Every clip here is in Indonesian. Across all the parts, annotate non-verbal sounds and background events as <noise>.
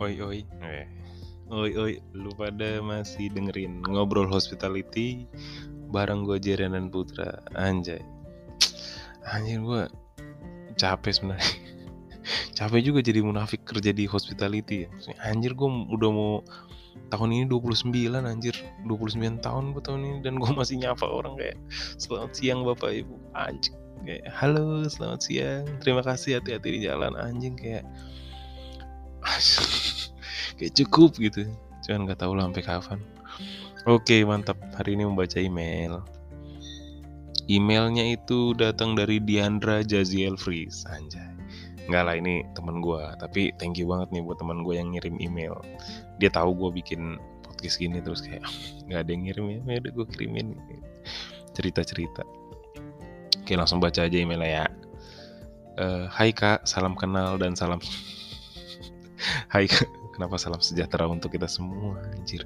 Oi oi. Eh. Oi oi, lu pada masih dengerin ngobrol hospitality bareng gue Jeren dan Putra. Anjay. Anjir gue capek sebenarnya. <laughs> capek juga jadi munafik kerja di hospitality. Anjir gue udah mau tahun ini 29 anjir 29 tahun gue tahun ini dan gue masih nyapa orang kayak selamat siang bapak ibu anjing kayak halo selamat siang terima kasih hati-hati di jalan anjing kayak kayak cukup gitu. Cuman nggak tahu lah sampai kapan. Oke mantap. Hari ini membaca email. Emailnya itu datang dari Diandra Jaziel Fries anjay. Enggak lah ini teman gue tapi thank you banget nih buat teman gue yang ngirim email. Dia tahu gue bikin podcast gini terus kayak nggak ada yang ngirim ya udah gue kirimin. Cerita cerita oke langsung baca aja emailnya ya. Uh, Hai kak. Salam kenal dan salam <laughs> Hai kak kenapa salam sejahtera untuk kita semua anjir?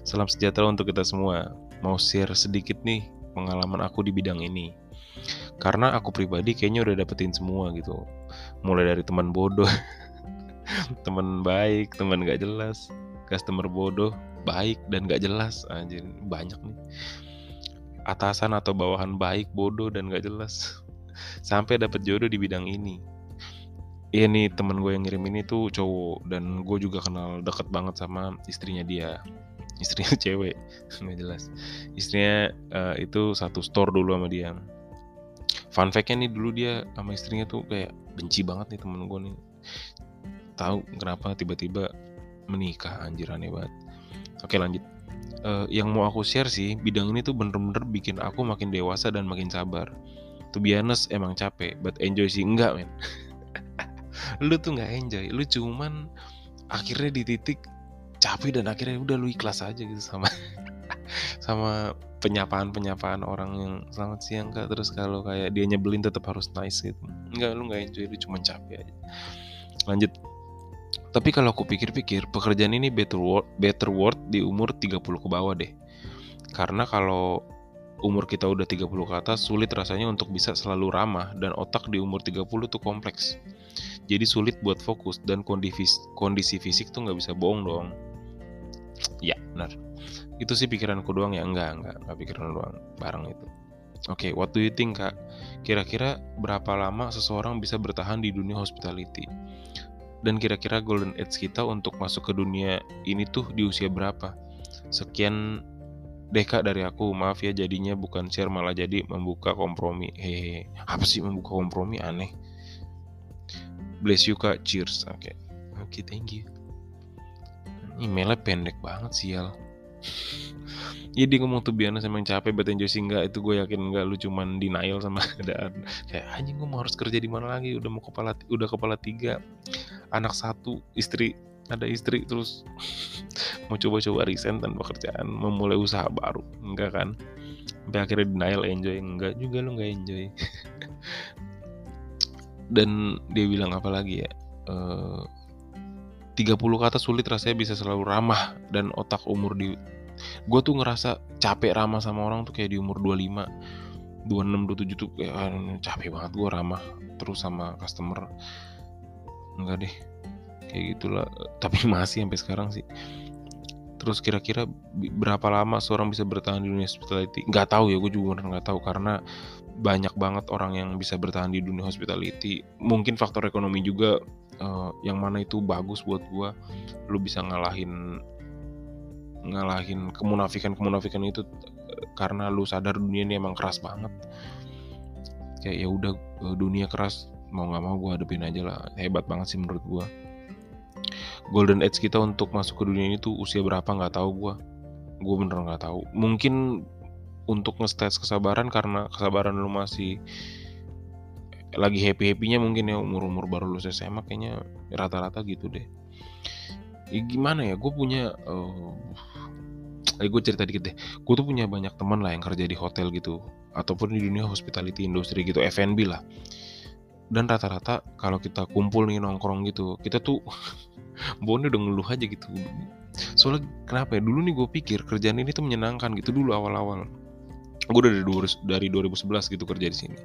Salam sejahtera untuk kita semua. Mau share sedikit nih pengalaman aku di bidang ini. Karena aku pribadi kayaknya udah dapetin semua gitu. Mulai dari teman bodoh <laughs> teman baik teman gak jelas customer bodoh baik dan gak jelas anjir banyak nih. Atasan atau bawahan baik bodoh dan gak jelas. <laughs> Sampai dapet jodoh di bidang ini Iya nih temen gue yang ngirim ini tuh cowok dan gue juga kenal deket banget sama istrinya dia. Istrinya <laughs> cewek nggak jelas. Istrinya uh, itu satu store dulu sama dia. Fun fact-nya nih dulu dia sama istrinya tuh kayak benci banget nih temen gue nih. Tahu kenapa tiba-tiba menikah anjir aneh banget. Oke lanjut. Uh, yang mau aku share sih bidang ini tuh bener-bener bikin aku makin dewasa dan makin sabar. To be honest emang capek but enjoy sih. Enggak men <laughs> lu tuh nggak enjoy lu cuman akhirnya di titik capek dan akhirnya udah lu ikhlas aja gitu sama <laughs> sama penyapaan-penyapaan orang yang selamat siang kak. Terus kalau kayak dia nyebelin tetap harus nice gitu. Enggak lu nggak enjoy lu cuma capek aja. Lanjut. Tapi kalau aku pikir-pikir pekerjaan ini better worth, better worth di umur 30 ke bawah deh. Karena kalau umur kita udah 30 ke atas sulit rasanya untuk bisa selalu ramah dan otak di umur 30 tuh kompleks jadi sulit buat fokus dan kondisi kondisi fisik tuh nggak bisa bohong dong. Ya benar. Itu sih pikiranku doang ya. Enggak enggak enggak pikiran doang bareng itu. Oke okay, what do you think kak? Kira-kira berapa lama seseorang bisa bertahan di dunia hospitality? Dan kira-kira golden age kita untuk masuk ke dunia ini tuh di usia berapa? Sekian deh kak dari aku. Maaf ya jadinya bukan share malah jadi membuka kompromi. Hehe apa sih membuka kompromi? Aneh bless you kak. Cheers. Oke. Okay. oke okay, thank you. Emailnya pendek banget sial Iya dia ngomong tuh biasa emang capek buat enjoy sih enggak itu gue yakin enggak lu cuman denial sama <laughs> keadaan. Kayak anjing gue mau harus kerja di mana lagi? Udah mau kepala udah kepala tiga anak satu istri ada istri terus <laughs> mau coba-coba resign tanpa kerjaan memulai usaha baru. Enggak kan? Sampai akhirnya denial enjoy. Enggak juga lu enggak enjoy <laughs> dan dia bilang apa lagi ya? Uh, 30 ke atas sulit rasanya bisa selalu ramah dan otak umur di gue tuh ngerasa capek ramah sama orang tuh kayak di umur 25 26 27 tuh kayak ah, capek banget gue ramah terus sama customer. Enggak deh kayak gitulah. Tapi <laughs> masih sampai sekarang sih. Terus kira-kira berapa lama seorang bisa bertahan di dunia hospitality? Nggak tahu ya gue juga nggak tahu. Karena banyak banget orang yang bisa bertahan di dunia hospitality. Mungkin faktor ekonomi juga uh, yang mana itu bagus buat gue lu bisa ngalahin ngalahin kemunafikan kemunafikan itu karena lu sadar dunia ini emang keras banget. Kayak ya udah eh, dunia keras mau nggak mau gue hadepin aja lah. Hebat banget sih menurut gue golden age kita untuk masuk ke dunia ini tuh usia berapa? Nggak tahu gue gue bener nggak tahu. Mungkin untuk nge-stage kesabaran karena kesabaran lu masih lagi happy happynya mungkin ya umur umur baru lulus SMA kayaknya rata-rata gitu deh. Ya gimana ya gue punya uh, eh gue cerita dikit deh. Gue tuh punya banyak teman lah yang kerja di hotel gitu ataupun di dunia hospitality industri gitu F&B lah. Dan rata-rata kalau kita kumpul nih nongkrong gitu kita tuh <laughs> Bone udah ngeluh aja gitu. Soalnya kenapa ya dulu nih gue pikir kerjaan ini tuh menyenangkan gitu dulu awal-awal gue udah dari, dari 2011 gitu kerja di sini.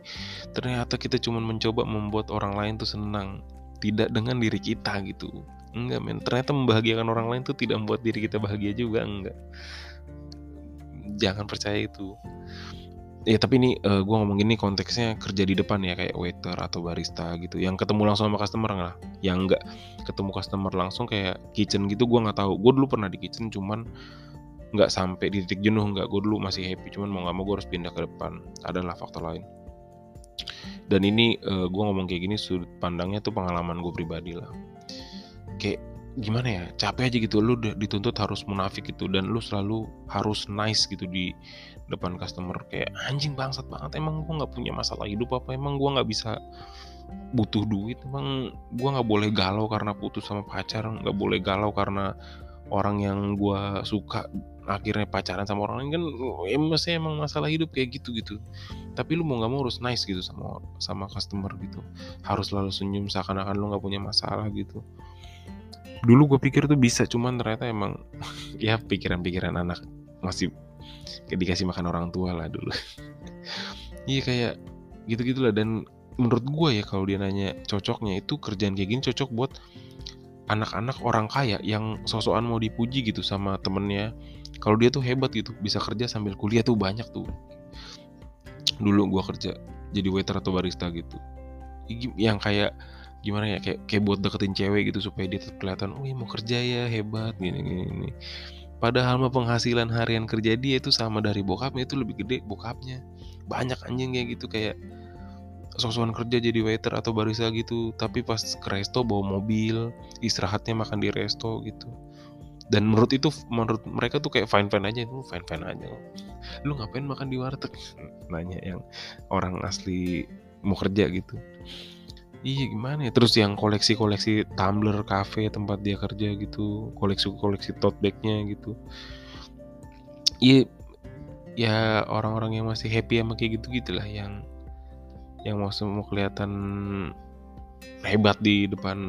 Ternyata kita cuma mencoba membuat orang lain tuh senang tidak dengan diri kita gitu. Enggak men. Ternyata membahagiakan orang lain tuh tidak membuat diri kita bahagia juga enggak. Jangan percaya itu. Ya tapi ini uh, eh, gue ngomong ini konteksnya kerja di depan ya kayak waiter atau barista gitu. Yang ketemu langsung sama customer lah. Yang enggak ketemu customer langsung kayak kitchen gitu gue nggak tahu. Gue dulu pernah di kitchen cuman nggak sampai di titik jenuh nggak gue dulu masih happy cuman mau nggak mau gue harus pindah ke depan. Adalah faktor lain. Dan ini uh, eh, gue ngomong kayak gini sudut pandangnya tuh pengalaman gue pribadi lah. Kayak gimana ya capek aja gitu lu dituntut harus munafik gitu dan lu selalu harus nice gitu di depan customer. Kayak anjing bangsat banget emang gua nggak punya masalah hidup apa emang gua nggak bisa butuh duit emang gua nggak boleh galau karena putus sama pacar nggak boleh galau karena orang yang gua suka akhirnya pacaran sama orang lain kan ya masih emang masalah hidup kayak gitu gitu. Tapi lu mau nggak mau harus nice gitu sama sama customer gitu. Harus selalu senyum seakan-akan lu nggak punya masalah gitu. Dulu gue pikir tuh bisa cuman ternyata emang <laughs> ya pikiran-pikiran anak masih dikasih makan orang tua lah dulu. <laughs> Iya kayak gitu gitulah dan menurut gue ya kalau dia nanya cocoknya itu kerjaan kayak gini cocok buat anak-anak orang kaya yang sosokan mau dipuji gitu sama temennya. Kalau dia tuh hebat gitu bisa kerja sambil kuliah tuh banyak tuh. Dulu gue kerja jadi waiter atau barista gitu. Yang kayak gimana ya kayak kayak buat deketin cewek gitu supaya dia tetap oh mau kerja ya hebat gini gini, gini. padahal mah penghasilan harian kerja dia itu sama dari bokapnya itu lebih gede bokapnya. Banyak anjing kayak gitu kayak sosokan kerja jadi waiter atau barista gitu. Tapi pas ke resto bawa mobil istirahatnya makan di resto gitu. Dan menurut itu menurut mereka tuh kayak fine fine aja. Itu fine fine aja lu ngapain makan di warteg? <laughs> Nanya yang orang asli mau kerja gitu. Iya gimana ya? Terus yang koleksi-koleksi tumbler cafe tempat dia kerja gitu. Koleksi-koleksi tote bagnya gitu. Iya ya orang-orang yang masih happy sama kayak gitu gitulah yang yang mau mau kelihatan hebat di depan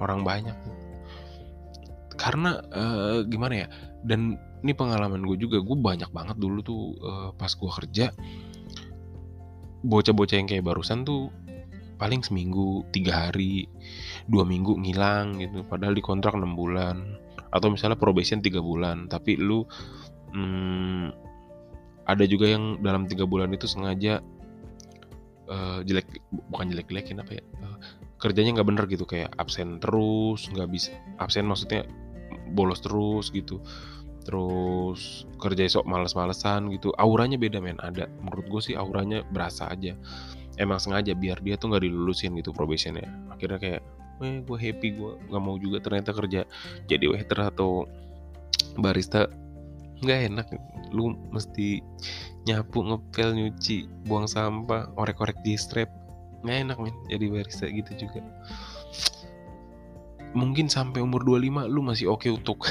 orang banyak. Karena uh, gimana ya dan ini pengalaman gue juga gue banyak banget dulu tuh uh, pas gue kerja bocah-bocah yang kayak barusan tuh paling seminggu tiga hari dua minggu ngilang gitu padahal di kontrak enam bulan atau misalnya probation tiga bulan tapi lu hmm, ada juga yang dalam tiga bulan itu sengaja uh, jelek bukan jelek jelekin apa ya uh, kerjanya nggak bener gitu kayak absen terus nggak bisa absen maksudnya bolos terus gitu. Terus kerja esok males-malesan gitu. Auranya beda men. Ada menurut gue sih auranya berasa aja. Emang sengaja biar dia tuh nggak dilulusin gitu probationnya. Akhirnya kayak eh gue happy gue nggak mau juga ternyata kerja jadi waiter atau barista nggak enak. Lu mesti nyapu ngepel nyuci buang sampah orek-orek di strap. Nggak enak men. Jadi barista gitu juga. Mungkin sampai umur 25 lu masih oke okay untuk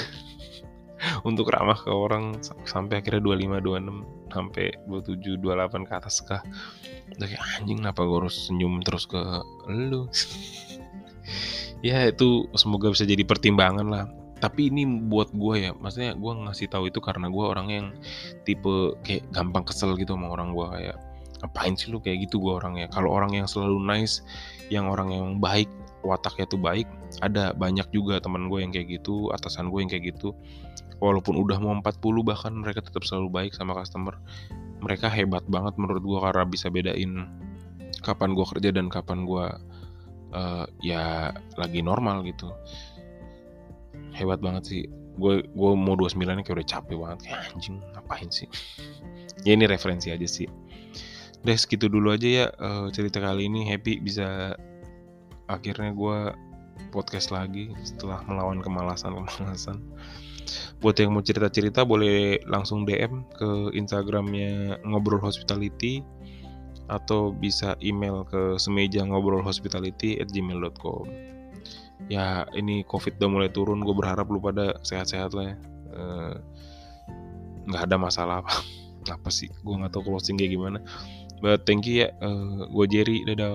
<laughs> untuk ramah ke orang sampai akhirnya 25 26 sampai 27 28 ke atas kah? Udah kayak anjing kenapa gue harus senyum terus ke lu? <laughs> Ya itu semoga bisa jadi pertimbangan lah tapi ini buat gue ya maksudnya gue ngasih tahu itu karena gue orang yang tipe kayak gampang kesel gitu sama orang gue kayak ngapain sih lu kayak gitu? Gue orangnya kalau orang yang selalu nice yang orang yang baik wataknya tuh baik ada banyak juga teman gue yang kayak gitu atasan gue yang kayak gitu. Walaupun udah mau 40 bahkan mereka tetap selalu baik sama customer. Mereka hebat banget menurut gue karena bisa bedain kapan gue kerja dan kapan gue uh, ya lagi normal gitu hebat banget sih. Gue gue mau 29 ini kayak udah capek banget. Kayak anjing ngapain sih? <laughs> Ya ini referensi aja sih. Udah segitu dulu aja ya uh, cerita kali ini. Happy bisa akhirnya gue podcast lagi setelah melawan kemalasan-kemalasan. Buat yang mau cerita-cerita boleh langsung DM ke Instagramnya ngobrol hospitality atau bisa email ke semeja ngobrol hospitality at gmail.com ya ini covid udah mulai turun gue berharap lu pada sehat-sehat lah ya. Eh, nggak ada masalah apa <laughs> apa sih? Gue nggak tahu closing kayak gimana. But thank you ya uh, gue Jerry dadah